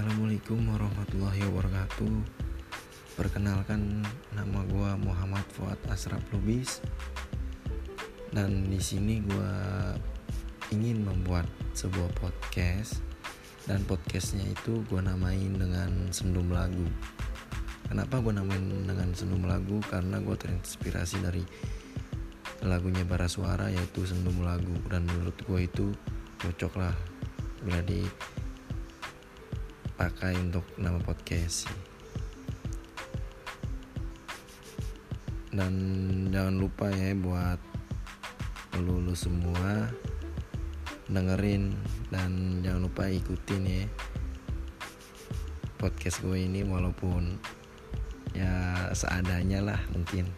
Assalamualaikum warahmatullahi wabarakatuh. Perkenalkan nama gue Muhammad Fuad Asraf Lubis. Dan di sini gue ingin membuat sebuah podcast. Dan podcastnya itu gue namain dengan Sendum Lagu. Kenapa gue namain dengan Sendum Lagu? Karena gue terinspirasi dari lagunya Bara Suara yaitu Sendum Lagu. Dan menurut gue itu cocok lah bila di pakai untuk nama podcast. Dan jangan lupa ya buat lulu semua dengerin dan jangan lupa ikutin ya podcast gue ini walaupun ya seadanya lah mungkin